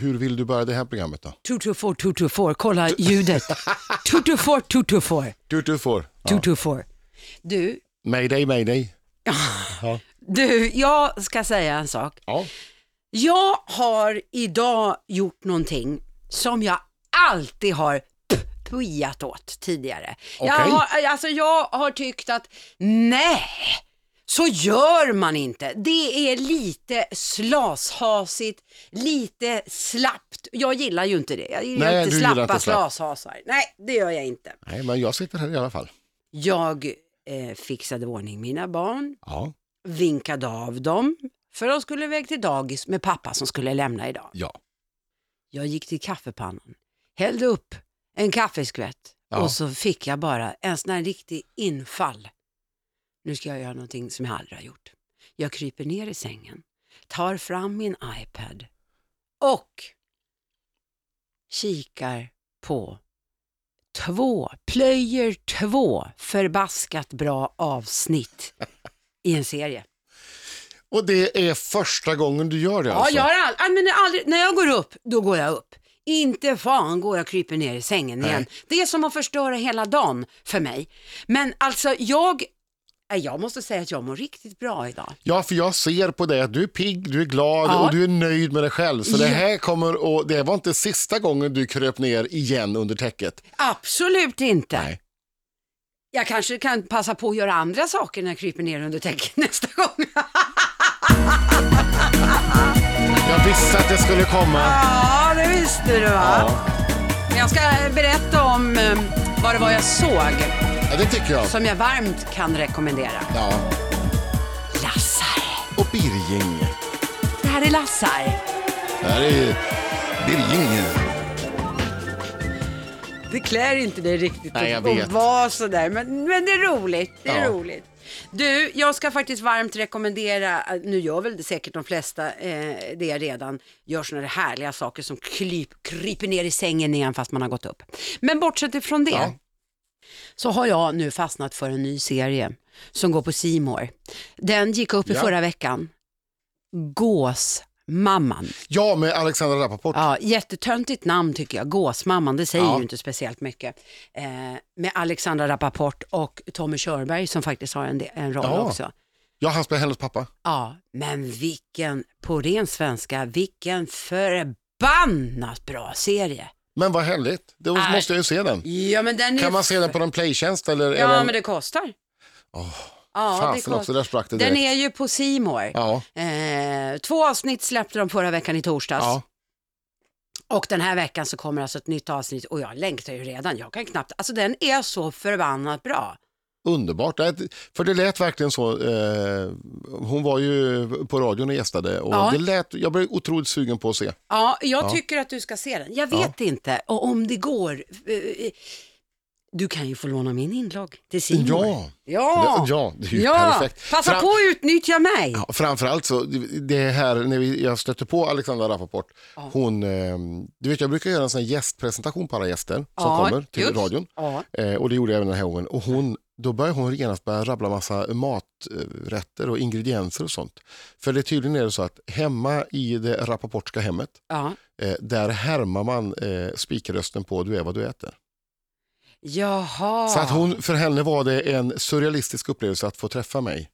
hur vill du börja det här programmet då? 224, 224, kolla ljudet. 224, 224, Du, du får. Ja. 224. Du, Mayday, mayday. du, jag ska säga en sak. Ja. Jag har idag gjort någonting som jag alltid har pujat åt tidigare. Jag, Okej. har, alltså jag har tyckt att nej, så gör man inte. Det är lite slashasigt, lite slappt. Jag gillar ju inte det. Jag gillar Nej, inte du gillar slappa inte slapp. slashasar. Nej, det gör jag inte. Nej, men jag sitter här i alla fall. Jag eh, fixade ordning mina barn, Ja. vinkade av dem för de skulle iväg till dagis med pappa som skulle lämna idag. Ja. Jag gick till kaffepannan, hällde upp en kaffeskvätt Ja. och så fick jag bara en sån här riktig infall. Nu ska jag göra någonting som jag aldrig har gjort. Jag kryper ner i sängen, tar fram min iPad och kikar på två, plöjer två förbaskat bra avsnitt i en serie. Och det är första gången du gör det Ja, alltså? jag har all, men aldrig, när jag går upp, då går jag upp. Inte fan går jag kryper ner i sängen Nej. igen. Det är som att förstöra hela dagen för mig. Men alltså jag, jag måste säga att jag mår riktigt bra idag. Ja, för jag ser på dig att du är pigg, du är glad Ja. och du är nöjd med dig själv. Så det Ja. här kommer och det var inte sista gången du kröp ner igen under täcket. Absolut inte. Nej. Jag kanske kan passa på att göra andra saker när jag kryper ner under täcket nästa gång. Jag visste att det skulle komma. ja, det visste du va? Men Jag ska berätta om eh, vad det var jag såg Ja, det tycker jag. som jag varmt kan rekommendera. Ja. Lassar. Och Birging. Det här är Lassar. Det här är Birging. Det klär inte dig riktigt Nej, jag att- vet. att vara sådär, men, men det är roligt. Det är Ja. roligt. Du, jag ska faktiskt varmt rekommendera, nu gör väl det säkert de flesta eh, det redan, gör sådana där härliga saker som kryp, kryper ner i sängen igen fast man har gått upp. Men bortsett ifrån det, Ja. Så har jag nu fastnat för en ny serie som går på Simor. Den gick upp i Ja. förra veckan. Gåsmamman. Ja, med Alexandra Rappaport. Ja, jättetöntigt namn tycker jag. Gåsmamman, det säger Ja. ju inte speciellt mycket. Eh, med Alexandra Rappaport och Tommy Körberg som faktiskt har en, en roll Ja. också. Ja, han spelar hennes pappa. Ja, men vilken, på ren svenska, vilken förbannat bra serie. Men vad härligt. Då Nej. måste jag ju se den. Ja, men den är... Kan man se den på någon playtjänst eller? är Ja, den... men det kostar. Åh, Ja, Fasen också, där sprack det Den direkt. är ju på Simor. Ja, Eh, två avsnitt släppte de förra veckan i torsdags. ja. Och den här veckan så kommer alltså ett nytt avsnitt och jag längtar ju redan. Jag kan knappt, alltså den är så förbannat bra. Underbart. För det lät verkligen så. Eh, hon var ju på radion och gästade och Ja. det lät, jag blev otroligt sugen på att se. Ja, jag tycker att du ska se den. Jag vet inte och om det går. eh, Du kan ju få låna min inlogg till Simon. Ja. Ja. Ja, det är ju Ja, perfekt. passa Fram- på att utnyttja mig. Ja, framförallt så, det här när vi, jag stötte på Alexandra Rappaport, hon, eh, du vet jag brukar göra en sån här gästpresentation på alla gäster som Ja, kommer till just. radion. Ja. Och det gjorde jag även den här gången. Och hon, då börjar hon genast börja rabbla massa maträtter och ingredienser och sånt. För det tydligen är det så att hemma i det rappaportska hemmet, Ja. eh, där härmar man eh, spikrösten på Du är vad du äter. Jaha. Så att hon, för henne var det en surrealistisk upplevelse att få träffa mig.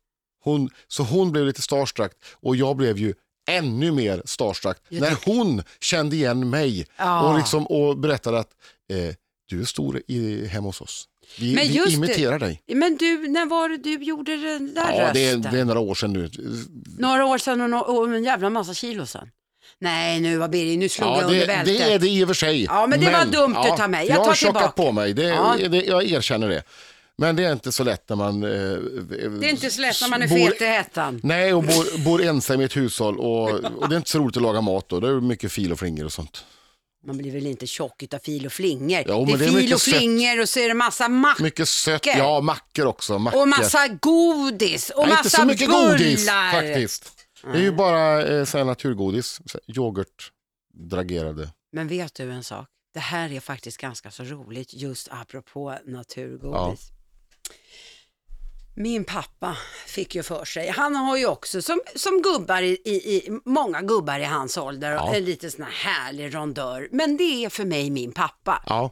Hon, så hon blev lite starstruck och jag blev ju ännu mer starstruck Jag när hon kände igen mig Ja. och, liksom, och berättade att eh, du är stor i, hemma hos oss. Vi, Men vi just det- imiterar dig. Men du, när var det du gjorde den där Ja, det är, rösten? det är några år sedan nu. Några år sedan och, no- och en jävla massa kilo sedan. Nej, nu var Birger, nu slog Ja, jag under det, bältet. det är det i och för sig. Ja, men det var dumt utav mig. Jag Jag, tar har tjockat tillbaka. på mig, det, Ja. det, jag erkänner det. Men det är inte så lätt när man... Eh, Det är inte så lätt när man är fet i hettan. Nej, och bor, bor ensam i ett hushåll och, och det är inte så roligt att laga mat då. Det är mycket fil och flingor och sånt. Man blir väl inte tjock utav fil och flingor. Jo, det är det är fil och sött. flingor och så är det massa mackor Mycket sött, ja mackor också. Mackor. och massa godis och Nej, massa inte så mycket bullar. godis faktiskt. Det är ju bara eh, så här naturgodis, så här, yoghurt, dragerade. Men vet du en sak? Det här är faktiskt ganska så roligt just apropå naturgodis. Min pappa fick ju för sig, han har ju också som, som gubbar i, i, i, många gubbar i hans ålder, Ja. en liten sån här härlig rondör. Men det är för mig min pappa. Ja,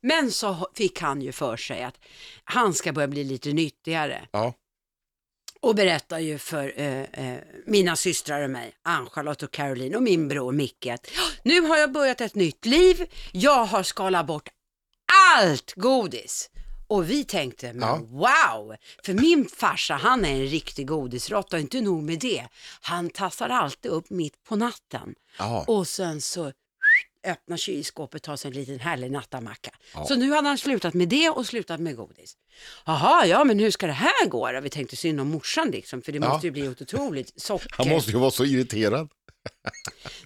Men så fick han ju för sig att han ska börja bli lite nyttigare. ja, Och berättar ju för eh, eh, mina systrar och mig, Ann-Charlotte och Caroline och min bror Micke, att nu har jag börjat ett nytt liv, jag har skalat bort allt godis. Och vi tänkte, men Ja. wow! För min farsa, han är en riktig godisråtta och inte nog med det. Han tassar alltid upp mitt på natten. ja. Och sen så öppnar kylskåpet, tar sig en liten härlig nattamacka. Ja. Så nu hade han slutat med det och slutat med godis. Jaha, ja men hur ska det här gå då? Vi tänkte synd om morsan liksom, för det Ja. måste ju bli otroligt socker. Han måste ju vara så irriterad.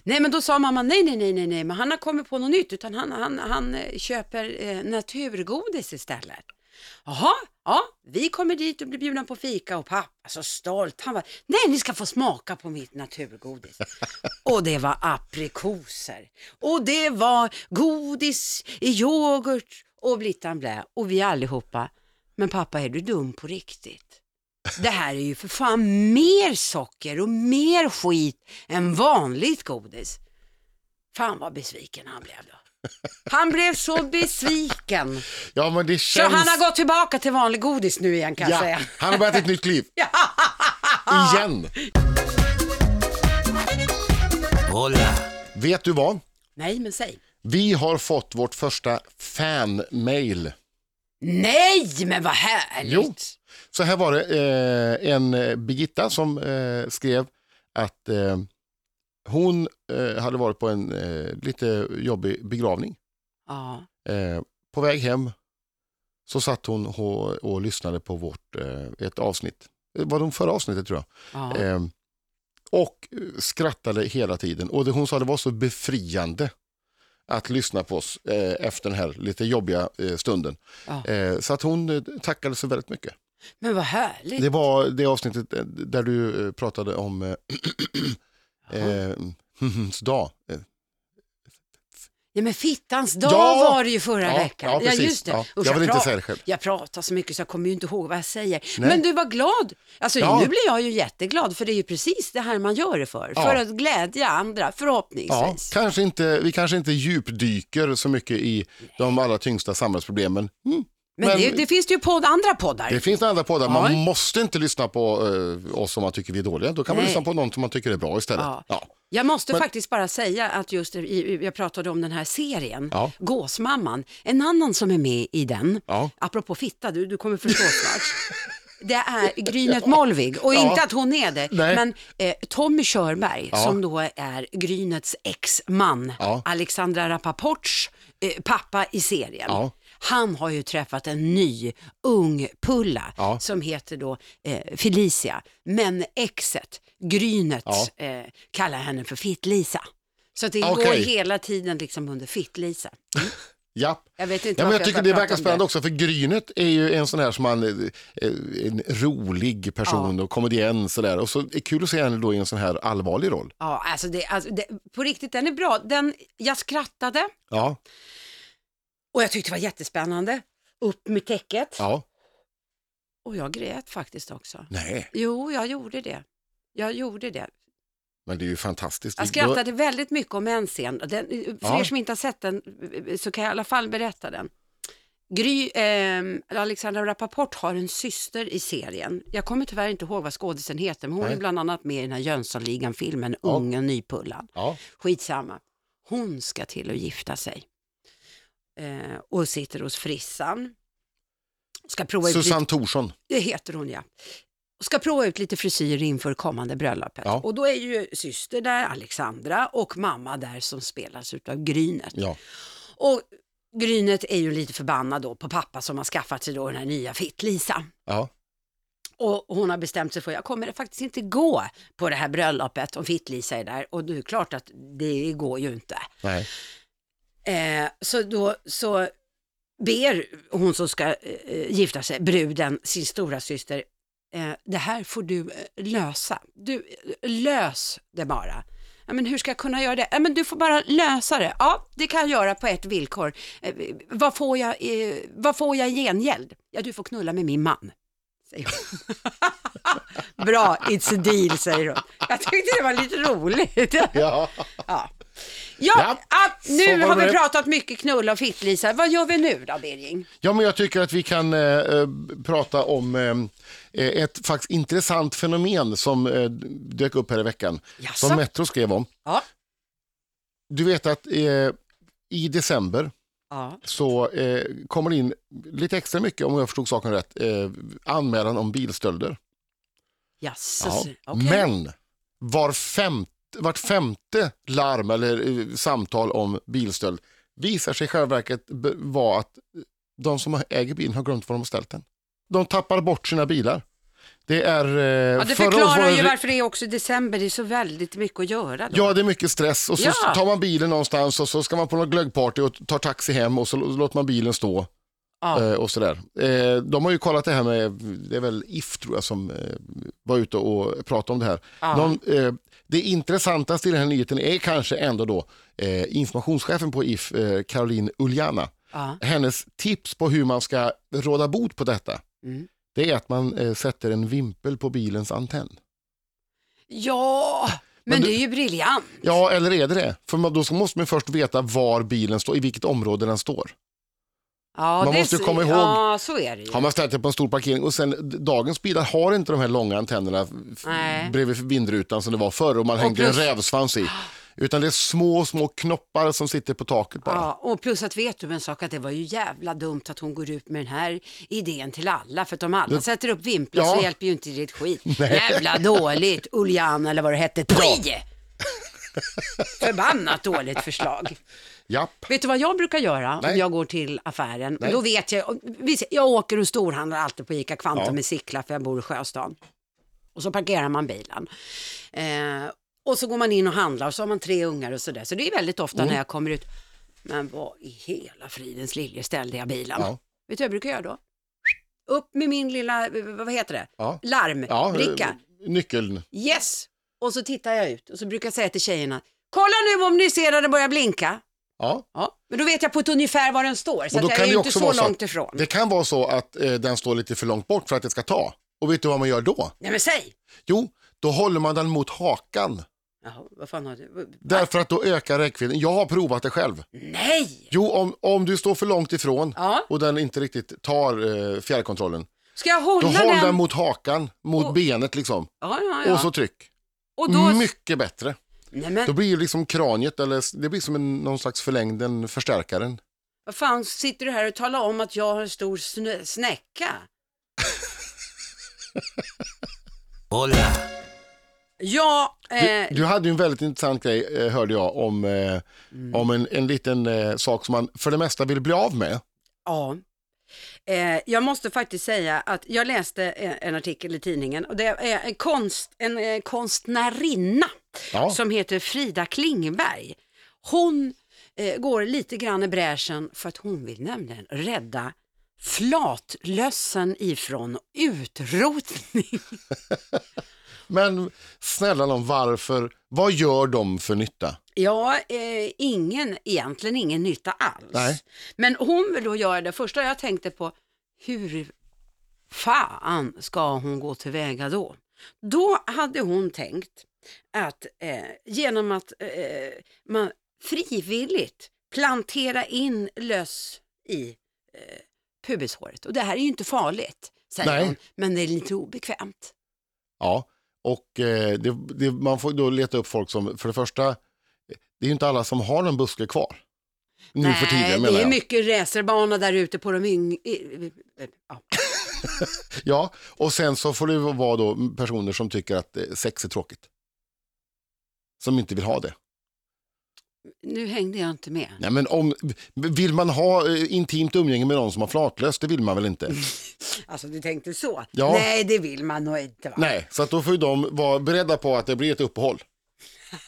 Nej men då sa mamma, nej nej nej nej, nej. men han har kommit på något nytt utan han, han, han eh, köper eh, naturgodis istället. Jaha, ja, vi kommer dit och blir bjudna på fika och pappa så alltså, stolt. Han var, nej ni ska få smaka på mitt naturgodis. och det var aprikoser. Och det var godis i yoghurt och blittan blä. Och vi allihopa, men pappa är du dum på riktigt? Det här är ju för fan mer socker och mer skit än vanligt godis. Fan vad besviken han blev då. Han blev så besviken. Ja, men det Så känns... han har gått tillbaka till vanlig godis nu igen kan jag ja, säga. han har börjat ett nytt liv. Igen. Hola. Vet du vad? Nej men säg. Vi har fått vårt första fan-mail. Nej men vad härligt. Jo. Så här var det, eh, en eh, Birgitta som eh, skrev att eh, hon eh, hade varit på en eh, lite jobbig begravning. Ja. På väg hem så satt hon och, och lyssnade på vårt, ett avsnitt. Det var de förra avsnittet tror jag. Ja. Och skrattade hela tiden. Och det hon sa det var så befriande att lyssna på oss eh, efter den här lite jobbiga eh, stunden. Ja. Eh, så att hon tackade så väldigt mycket. Men vad härligt. Det var det avsnittet eh, där du eh, pratade om eh, eh, dag. Ja men fittans dag Ja! var det ju förra Ja, veckan. ja, precis. just det. Ja, Usch, jag vill inte pra- säga det själv. Jag pratar så mycket så jag kommer ju inte ihåg vad jag säger. Nej. Men du var glad. Alltså Ja. nu blir jag ju jätteglad för det är ju precis det här man gör det för. Ja. För att glädja andra Ja, förhoppningsvis. kanske inte, vi kanske inte djupdyker så mycket i de allra tyngsta samhällsproblemen. Mm. Men men- det, det finns det ju podd, andra poddar. Det finns andra poddar, man Ja. måste inte lyssna på eh, oss om man tycker vi är dåliga. Då kan man Nej. lyssna på någon som man tycker är bra istället. Ja. Ja. Jag måste Men- faktiskt bara säga att just i, jag pratade om den här serien, Ja. Gåsmamman, en annan som är med i den, Ja. apropå fitta, du, du kommer förstå snart. Det är Grynet Molvig och Ja. inte att hon är det, Nej. men eh, Tommy Körberg Ja. som då är Grynets ex-man, Ja. Alexandra Rapaports eh, pappa i serien. Ja. Han har ju träffat en ny ung pulla Ja. som heter då eh, Felicia. Men exet, Grynet, Ja. eh, kallar henne för Fitt-Lisa. Så det Okej. går hela tiden liksom under Fitt-Lisa. Ja. Jag vet inte Ja, men jag tycker jag det verkar spännande också för Grynet är ju en sån här som man, eh, en rolig person och komedienn sådär. Och så är det kul att se henne då i en sån här allvarlig roll. Ja, alltså, det, alltså det, på riktigt, den är bra. Den, jag skrattade Ja, och jag tyckte det var jättespännande. Upp med täcket. ja. Och jag grät faktiskt också. Nej, Jo, jag gjorde det. Jag gjorde det. men det är ju fantastiskt. Jag skrattade väldigt mycket om en scen. Den, för Ja. er som inte har sett den så kan jag i alla fall berätta den. Gry, eh, Alexandra Rappaport har en syster i serien. Jag kommer tyvärr inte ihåg vad skådisen heter, men hon Nej. är bland annat med i den här Jönssonligan-filmen, Ja. Ungen Nypullan. Ja, Skitsamma. Hon ska till att gifta sig. Eh, och sitter hos frissan. Ska prova Susanne Thorsson. det heter hon ja. Ska prova ut lite frisyrer inför kommande bröllopet. Ja. Och då är ju syster där, Alexandra, och mamma där som spelas utav Grynet. Ja. Och Grynet är ju lite förbannad då på pappa som har skaffat sig då den här nya Fitt-Lisa. Ja. Och hon har bestämt sig för, jag kommer faktiskt inte gå på det här bröllopet om Fitt-Lisa är där. Och det är klart att det går ju inte. Nej. Eh, så då så ber hon som ska eh, gifta sig, bruden, sin stora syster, eh, det här får du eh, lösa. Du, eh, lös det bara. Ja, men hur ska jag kunna göra det? Ja, men du får bara lösa det. Ja, det kan jag göra på ett villkor. Eh, vad, får jag, vad får jag i gengäld? Ja, du får knulla med min man. Bra, it's a deal, säger hon. Jag tyckte det var lite roligt. Ja. Ja, Ja, ja så nu har vi pratat mycket knulla och fitt, Lisa. Vad gör vi nu då, Birging? ja, men jag tycker att vi kan eh, eh, prata om eh, ett faktiskt intressant fenomen som eh, dök upp här i veckan. Jaså? Som Metro skrev om. Ja. Du vet att eh, i december Ja. så eh, kommer det in lite extra mycket, om jag förstod saken rätt, eh, anmälan om bilstölder. Jaså, Ja. okej. Men var femte, vart femte larm eller eh, samtal om bilstöld visar sig i själva verket vara att de som äger bilen har glömt var de har ställt den. De tappar bort sina bilar. Det är... Eh, Ja, det förklarar ju varför det är också december. Det är så väldigt mycket att göra då. Ja, det är mycket stress och så Ja. tar man bilen någonstans och så ska man på något glöggparty och tar taxi hem och så låter man bilen stå. Ja. Eh, och sådär. Eh, de har ju kollat det här med, det är väl If tror jag som eh, var ute och pratade om det här. Ja. Någon, eh, det intressantaste i den här nyheten är kanske ändå då eh, informationschefen på If, eh, Caroline Uljana. Ja. Hennes tips på hur man ska råda bot på detta, Mm. det är att man eh, sätter en vimpel på bilens antenn. ja, men, Men du- det är ju briljant. Ja, eller är det det? För man, då måste man först veta var bilen står, i vilket område den står. Ja, Man det måste ju komma ihåg- Ja, så är det ju. Har man ställt det på en stor parkering och sen dagens bilar har inte de här långa antennerna Nej. bredvid vindrutan som det var förr och man Och hängde plus- en rävsvans i. Utan det är små, små knoppar som sitter på taket bara. Ja, och plus att vet du en sak att det var ju jävla dumt att hon går ut med den här idén till alla. För att om alla sätter upp vimplar Ja. så hjälper ju inte det ett skit. Jävla dåligt, Uljan eller vad det hette. Förbannat dåligt förslag. Japp. Vet du vad jag brukar göra Nej. om jag går till affären? Nej. Då vet jag, jag åker och storhandlar alltid på ICA Kvantum Ja. med Sickla för jag bor i Sjöstan. Och så parkerar man bilen. Eh, och så går man in och handlar och så har man tre ungar och sådär. Så det är väldigt ofta Mm. när jag kommer ut. Men vad i hela fridens lilje ställde jag bilen? Ja. Vet du vad jag brukar göra då? Upp med min lilla, vad heter det? Ja. Larmbricka. eh, nyckeln. Yes! Och så tittar jag ut och så brukar jag säga till tjejerna, kolla nu om ni ser att det börjar blinka. Ja. Ja, men då vet jag på ett ungefär var den står, så Och då att jag kan är det ju också inte så vara så långt ifrån. Det kan vara så att eh, den står lite för långt bort för att det ska ta. Och vet du vad man gör då? Nej men säg! Jo, då håller man den mot hakan. Jaha, vad fan har du? Därför att då ökar räckvidden. Jag har provat det själv. Nej! Jo, om, om du står för långt ifrån Ja. och den inte riktigt tar eh, fjärrkontrollen. Ska jag Då hålla håll den? den mot hakan, mot Och- benet liksom. Ja, ja, ja. Och så tryck. och då... Mycket bättre. Nej men, Då blir det liksom kraniet, eller det blir som en, någon slags förlängd, en förstärkaren. vad fan sitter du här och talar om att jag har en stor snö- snäcka? Hola. Ja, eh, Du hade ju en väldigt intressant grej, eh, hörde jag, om, eh, Mm. om en, en liten eh, sak som man för det mesta vill bli av med. Ja. Eh, jag måste faktiskt säga att jag läste en, artikel i tidningen och det är en, konst, en eh, konstnärinna Ja. som heter Frida Klingberg. Hon eh, går lite grann i bräschen för att hon vill nämligen rädda flatlössen ifrån utrotning. Men snälla någon, varför? Vad gör de för nytta? Ja, eh, ingen, egentligen ingen nytta alls. Nej. Men hon vill då göra det. Första jag tänkte på, hur fan ska hon gå tillväga då? Då hade hon tänkt att eh, genom att eh, man frivilligt plantera in löss i eh, pubishåret. Och det här är ju inte farligt, säger Nej. hon, men det är lite obekvämt. Ja, och eh, det, det, man får då leta upp folk som, för det första, det är ju inte alla som har en buske kvar. Nu för tiden det menar är jag. mycket racerbana där ute på de yngre... Ja. Ja, och sen så får det vara då personer som tycker att eh, sex är tråkigt. Som inte vill ha det. Nu hängde jag inte med. Nej, men om, vill man ha eh, intimt umgänge med någon som har flatlöst, det vill man väl inte? Alltså du tänkte så? Ja. Nej, det vill man nog inte va? Nej, så att då får ju de vara beredda på att det blir ett uppehåll.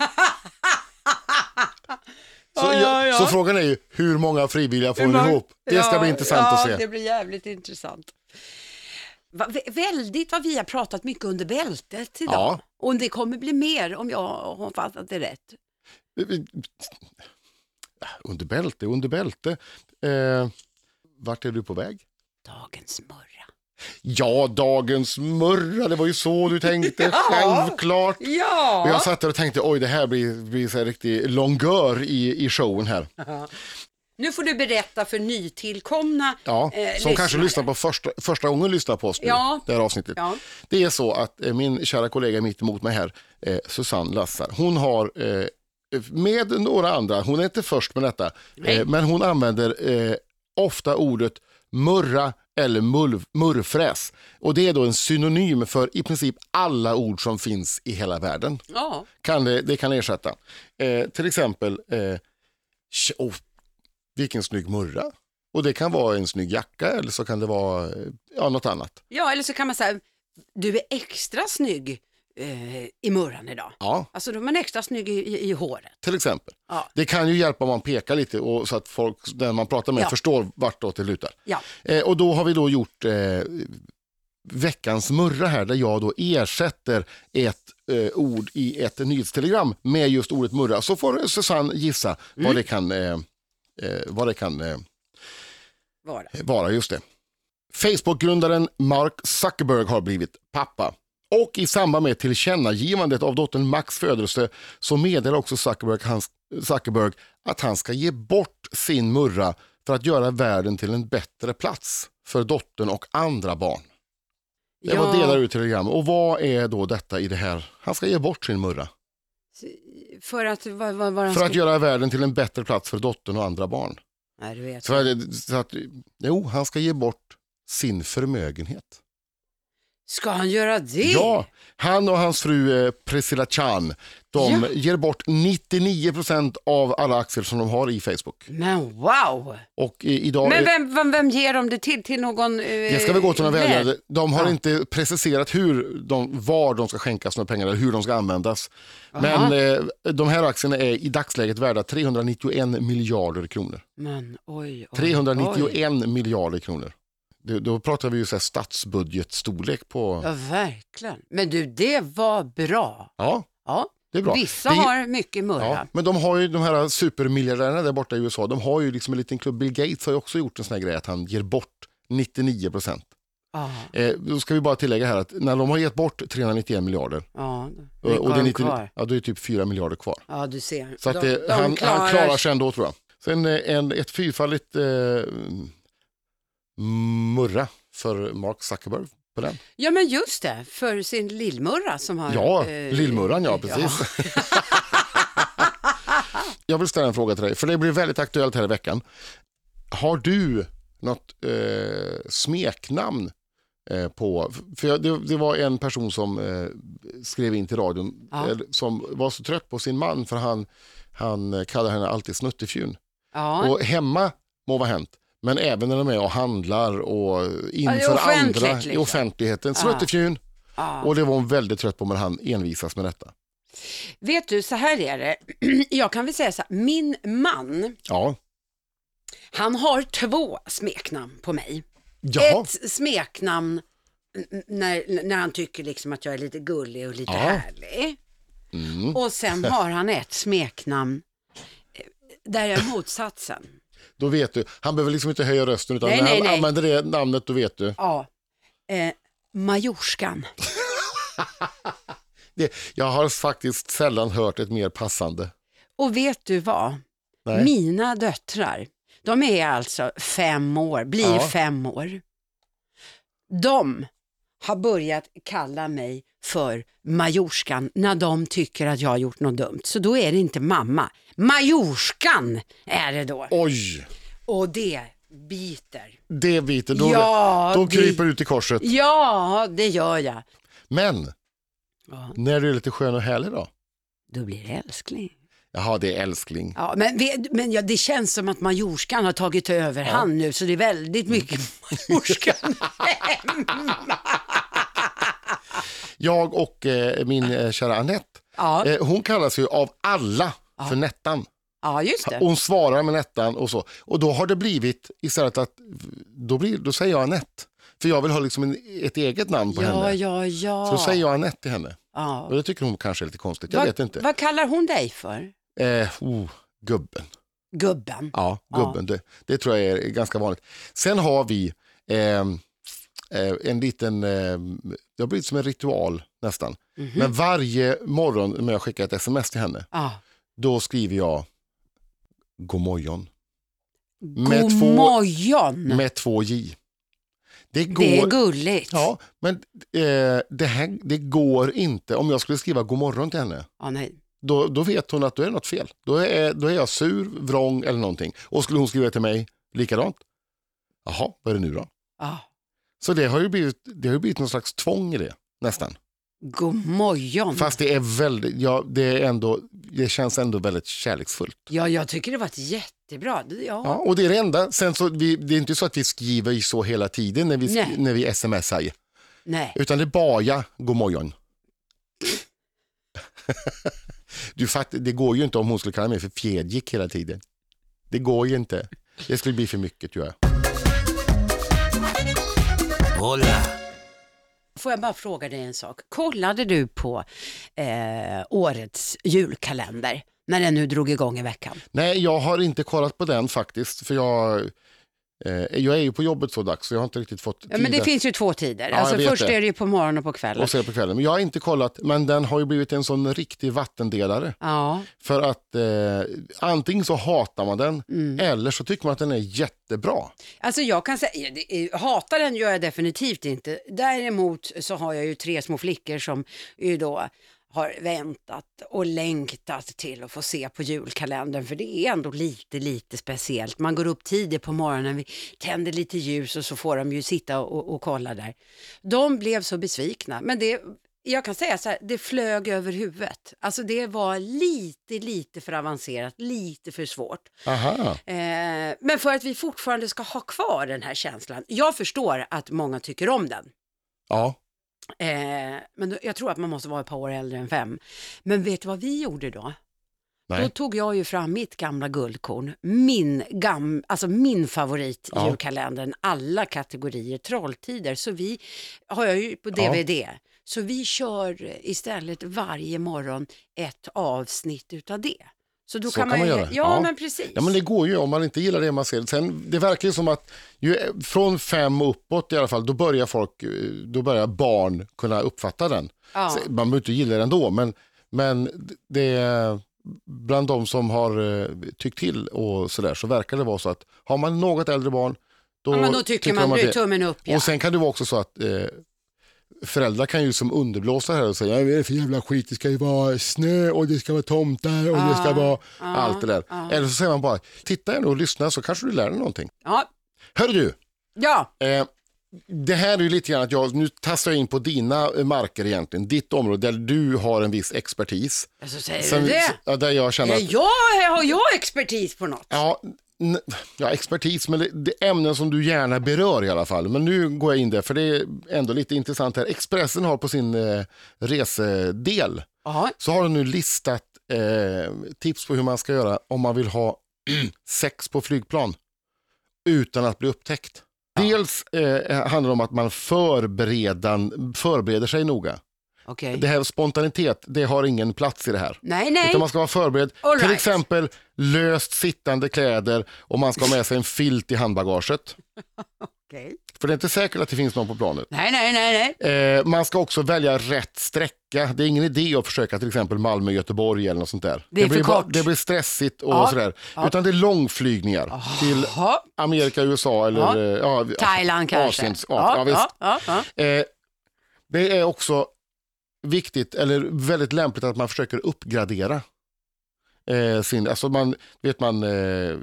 Så, Ja, ja, ja. så frågan är ju, hur många frivilliga får många- ihop? Det ska Ja, bli intressant att se. det blir jävligt intressant. Va, vä- väldigt vad vi har pratat mycket under bältet idag. Och det kommer bli mer om jag har fattat det rätt. Under bälte, under bälte. Eh, vart är du på väg? Dagens murra. Ja, dagens murra, det var ju så du tänkte, självklart. Och Ja. jag satt där och tänkte, oj det här blir, blir så här riktig longör i, i showen här. Nu får du berätta för nytillkomna Ja, eh, som kanske lyssnare. lyssnar på första, första gången lyssnar på oss nu, Ja. det här avsnittet. Ja. Det är så att eh, min kära kollega mitt emot mig här, eh, Susanne Lassar, hon har eh, med några andra, hon är inte först med detta, eh, men hon använder eh, ofta ordet murra eller mull, murrfräs. Och det är då en synonym för i princip alla ord som finns i hela världen. Ja. Kan det, det kan ersätta. Eh, till exempel, eh, oh, vilken snygg murra. Och det kan vara en snygg jacka eller så kan det vara eh, ja, något annat. ja, eller så kan man säga, du är extra snygg eh, i murran idag. Ja, Alltså då är man extra snygg i, i, i håret. till exempel. Ja. Det kan ju hjälpa om man pekar lite och så att folk, den man pratar med Ja. förstår vartåt det lutar. Ja. Eh, och då har vi då gjort eh, veckans murra här där jag då ersätter ett eh, ord i ett nyhetstelegram med just ordet murra. Så får Susanne gissa Mm. vad det kan, eh, eh, vad det kan Var det. vara. Just det. Facebook-grundaren Mark Zuckerberg har blivit pappa. Och i samband med tillkännagivandet av dottern Max födelse så meddelar också Zuckerberg, hans, Zuckerberg att han ska ge bort sin murra för att göra världen till en bättre plats för dottern och andra barn. Det var delar ur telegrammet. Och vad är då detta i det här? Han ska ge bort sin murra. För att, vad, vad, vad För att ska- göra världen till en bättre plats för dottern och andra barn. Nej, du vet. Så, så att, jo, han ska ge bort sin förmögenhet. Ska han göra det? Ja, han och hans fru eh, Priscilla Chan, de Ja. ger bort 99% av alla aktier som de har i Facebook. Men wow! Och i, idag, Men vem, vem, vem ger de det till? Till någon... Eh, det ska vi gå till några vän? väljare. De har inte preciserat hur de, var de ska skänkas några pengar eller hur de ska användas. Men eh, de här aktierna är i dagsläget värda 391 miljarder kronor. Men oj, oj, 391 oj. miljarder kronor. Det, då pratar vi ju så här statsbudgetstorlek på... Ja, verkligen. Men du, det var bra. Ja, Ja. det är bra. Vissa Det- har mycket murra. Ja, men de har ju de här supermiljardärerna där borta i USA, de har ju liksom en liten klubb. Bill Gates har ju också gjort en sån här grej att han ger bort 99 procent. Eh, då ska vi bara tillägga här att när de har gett bort 391 miljarder ja. och det har är de 99, kvar. ja, då är det typ 4 miljarder kvar. Ja, du ser. Så att De- det, de han, han klarar sig ändå tror jag. Sen eh, en, ett fyrfaldigt eh, murra för Mark Zuckerberg på den. Ja, men just det. För sin lillmurra som har... Ja, eh, lillmurran ja, precis. Jag vill ställa en fråga till dig, för det blir väldigt aktuellt här i veckan. Har du något eh, smeknamn eh, på, för jag, det, det var en person som eh, skrev in till radion Ja. eh, som var så trött på sin man för han, han kallar henne alltid snuttefjun. Ja. Och hemma må vara hänt, men även när de är och handlar och inför offentligt, andra i liksom. offentligheten. Ja. Snuttefjun. ja. Och det var hon väldigt trött på men han envisas med detta. Vet du, så här är det. Jag kan väl säga så här, min man, Ja, han har två smeknamn på mig. Jaha. Ett smeknamn när, när han tycker liksom att jag är lite gullig och lite Ja. härlig. Mm. Och sen har han ett smeknamn eh, där jag är motsatsen. Då vet du. Han behöver liksom inte höja rösten utan Nej, när nej, han nej. använder det namnet då vet du. Ja, eh, Majorskan. Det, jag har faktiskt sällan hört ett mer passande. Och vet du vad? Nej. Mina döttrar, de är alltså fem år, blir Ja. fem år. De har börjat kalla mig för Majorskan när de tycker att jag har gjort något dumt. Så då är det inte mamma. Majorskan är det då. Oj, Och det biter. det biter. Då, Ja, då kryper du ut i korset. Ja, det gör jag. Men Ja, när du är lite skön och härlig då? då blir det älskling. Jaha, det är älskling. Ja, men men ja, det känns som att majorskan har tagit över han nu, så det är väldigt mycket majorskan hemma. Jag och eh, min eh, kära Anette, Ja, eh, hon kallas ju av alla för Nettan. ja, just det. Hon svarar med Nettan och så. Och då har det blivit istället att, då, blir, då säger jag Anette. För jag vill ha liksom en, ett eget namn på Ja, henne. ja, ja. Så då säger jag Anette till henne. ja. Och det tycker hon kanske är lite konstigt, jag vad, vet inte. Vad kallar hon dig för? Eh, oh, gubben. Gubben. Ja, gubben. Det, det tror jag är ganska vanligt. Sen har vi, eh, eh, en liten, eh, det har blivit som en ritual nästan. Mhm. Men varje morgon när jag skickar ett sms till henne, Ja. då skriver jag God morgon Med två- med två J. Det går, Det är gulligt. Ja, men eh, det, här, det går inte om jag skulle skriva god morgon till henne. Ja, nej. Då, då vet hon att då är det något fel. Då är, då är jag sur, vrång eller någonting. Och skulle hon skriva till mig likadant, jaha, vad är det nu då? Ja. Så det har ju blivit, det har ju blivit någon slags tvång i det, nästan. God morgon. Fast det är väldigt, ja, det, är ändå, det känns ändå väldigt kärleksfullt. Ja, jag tycker det var ett jättebra. Ja. Ja, och det är det enda. Sen så, vi, det är inte så att vi skriver så hela tiden när vi, Nej. när vi smsar. Nej. Utan det är bara god morgon. du fatt, det går ju inte om hon skulle kalla mig för fjädrik hela tiden. Det går ju inte. Det skulle bli för mycket tror jag. Hola. Får jag bara fråga dig en sak? Kollade du på eh, årets julkalender när den nu drog igång i veckan? Nej, jag har inte kollat på den faktiskt. För jag, jag är ju på jobbet så dags så jag har inte riktigt fått tid. Ja, men det finns ju två tider. Ja, alltså först det. är det ju på morgonen och på kvällen. och se på kvällen. Men jag har inte kollat, men den har ju blivit en sån riktig vattendelare. Ja, För att eh, antingen så hatar man den Mm. eller så tycker man att den är jättebra. alltså jag kan säga, hatar den gör jag definitivt inte. Däremot så har jag ju tre små flickor som ju då har väntat och längtat till att få se på julkalendern för det är ändå lite, lite speciellt. Man går upp tidigt på morgonen, vi tänder lite ljus och så får de ju sitta och, och kolla där. De blev så besvikna, men det, jag kan säga så här, det flög över huvudet. Alltså det var lite, lite för avancerat, lite för svårt. Aha. Eh, men för att vi fortfarande ska ha kvar den här känslan. Jag förstår att många tycker om den. Ja. Eh, men då- jag tror att man måste vara ett par år äldre än fem. Men vet du vad vi gjorde då? Då Nej. tog jag ju fram mitt gamla guldkorn, min, gam, alltså min favorit Ja. julkalendern, alla kategorier, Trolltider. Så vi har jag ju på Ja. DVD. Så vi kör istället varje morgon ett avsnitt utav det. Så då Så kan kan man, man göra. Ja, Ja. men precis. Ja men det går ju om man inte gillar det man ser. Sen, det verkar ju som att ju, från fem och uppåt i alla fall, då börjar folk, då börjar barn kunna uppfatta den. ja. Så Man behöver inte gilla den då, men, men det bland de som har eh, tyckt till och sådär så verkar det vara så att har man något äldre barn då, ja, då tycker man, att du är det- tummen upp. Ja. Och sen kan det vara också så att eh, föräldrar kan ju som underblåsa här och säga "Ja, vad är det för jävla skit, det ska ju vara snö och det ska vara tomtar och det ska Ja, vara ja, allt det där. ja. Eller så säger man bara, titta nu och lyssna så kanske du lär dig någonting. Ja. Hör du, ja, eh, det här är ju lite grann att jag, nu tassar jag in på dina eh, marker egentligen, ditt område där du har en viss expertis. så säger Sen- du det. ja, där jag känner att, jag, har jag expertis på något? ja, ja, expertis, men det, det ämnen som du gärna berör i alla fall. Men nu går jag in där, för det är ändå lite intressant här. Expressen har på sin eh, resedel, Ja. så har de nu listat eh, tips på hur man ska göra om man vill ha sex på flygplan utan att bli upptäckt. Dels eh, handlar det om att man förbereder sig noga. Okej. Det här spontanitet, det har ingen plats i det här. Nej, nej. Utan man ska vara förberedd. All Till right. exempel löst sittande kläder och man ska ha med sig en filt i handbagaget. Okej. För det är inte säkert att det finns någon på planet. Nej, nej, nej, nej. Eh, man ska också välja rätt sträcka. Det är ingen idé att försöka till exempel Malmö-Göteborg eller något sånt där. Det är för blir, bara- kort. det blir stressigt och Ja, sådär. ja. Utan det är långflygningar till Ja. Amerika, USA eller Ja. eh, Thailand kanske. Visst. ja, ja, ja. Eh, det är också viktigt, eller väldigt lämpligt att man försöker uppgradera eh, sin, alltså man, vet man eh,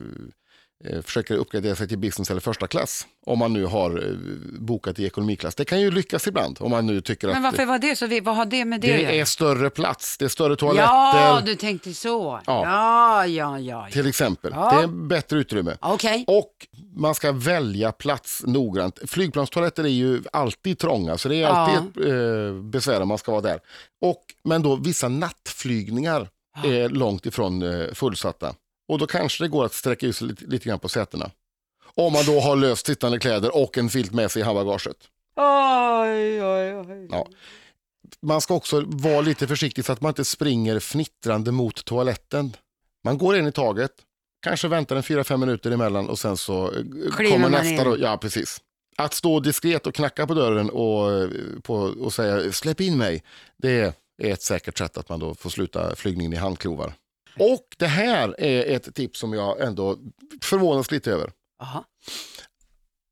försöker uppgradera sig till business eller första klass om man nu har eh, bokat i ekonomiklass. Det kan ju lyckas ibland om man nu tycker Men att varför var det så? Vad har det med det, det är större plats, det är större toaletter Ja, du tänkte så. Ja. Ja, ja, ja. ja. till exempel. Ja. Det är bättre utrymme. Okej. Och man ska välja plats noggrant. Flygplanstoaletter är ju alltid trånga så det är Ja. alltid ett eh, besvär om man ska vara där. Och, men då vissa nattflygningar är långt ifrån eh, fullsatta. Och då kanske det går att sträcka ut sig lite, lite grann på sätena. Om man då har löst sittande kläder och en filt med sig i handbagaget. Oj, oj, oj. Ja. Man ska också vara lite försiktig så att man inte springer fnittrande mot toaletten. Man går in i taget, kanske väntar en 4-5 minuter emellan och sen så eh, Kliver kommer nästa. Då. Ja, precis. Att stå diskret och knacka på dörren och, eh, på, och säga släpp in mig, det är ett säkert sätt att man då får sluta flygningen i handklovar. Och det här är ett tips som jag ändå förvånas lite över. Jaha.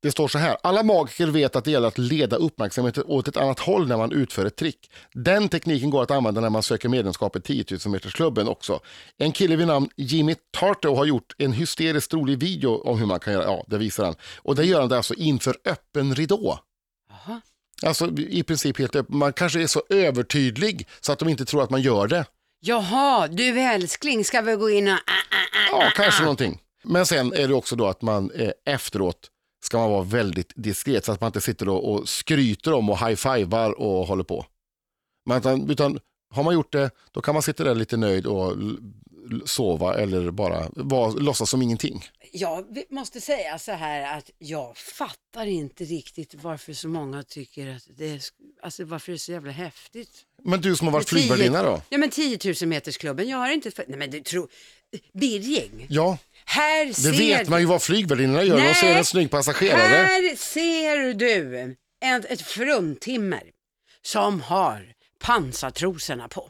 Det står så här, alla magiker vet att det gäller att leda uppmärksamheten åt ett annat håll när man utför ett trick. Den tekniken går att använda när man söker medlemskap i 10 000 metersklubben också. En kille vid namn Jimmy Tarto har gjort en hysteriskt rolig video om hur man kan göra, ja det visar han. Och det gör han det alltså inför öppen ridå. Jaha. Alltså i princip helt öppen. Man kanske är så övertydlig så att de inte tror att man gör det. Jaha, du älskling, ska vi gå in och... Ah, ah, ah. Ja, kanske någonting. Men sen är det också då att man eh, efteråt ska man vara väldigt diskret så att man inte sitter och, och skryter om och high-fivar och håller på. Men, utan, utan har man gjort det, då kan man sitta där lite nöjd och sova eller bara vara, låtsas som ingenting. Jag måste säga så här att jag fattar inte riktigt varför så många tycker att det är, alltså varför det är så jävla häftigt. Men du som har varit flygvärdinna då? Ja men 10 000 metersklubben, jag har inte, för... nej men du tror, Birging, Ja, här det ser vet man ju vad flygvärdinnorna gör. De ser Nej. en snygg passagerare. Här ser du ett, ett fruntimmer som har pansartrosorna på.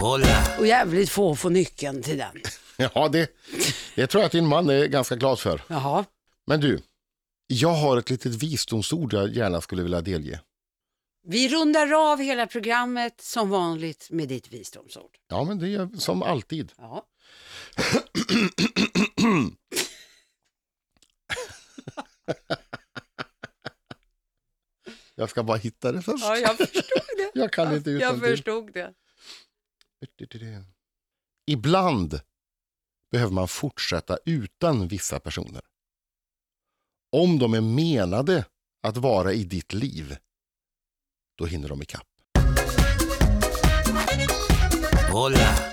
Hola. Och jävligt få får nyckeln till den. Ja, det, det tror jag att din man är ganska glad för. Jaha. Men du, jag har ett litet visdomsord jag gärna skulle vilja delge. Vi rundar av hela programmet som vanligt med ditt visdomsord. Ja, men det är som alltid. Ja. Jag ska bara hitta det först. ja, jag förstod det. Jag kan inte Jag utan till. förstod det. Ibland behöver man fortsätta utan vissa personer. Om de är menade att vara i ditt liv, då hinner de ikapp. Hola.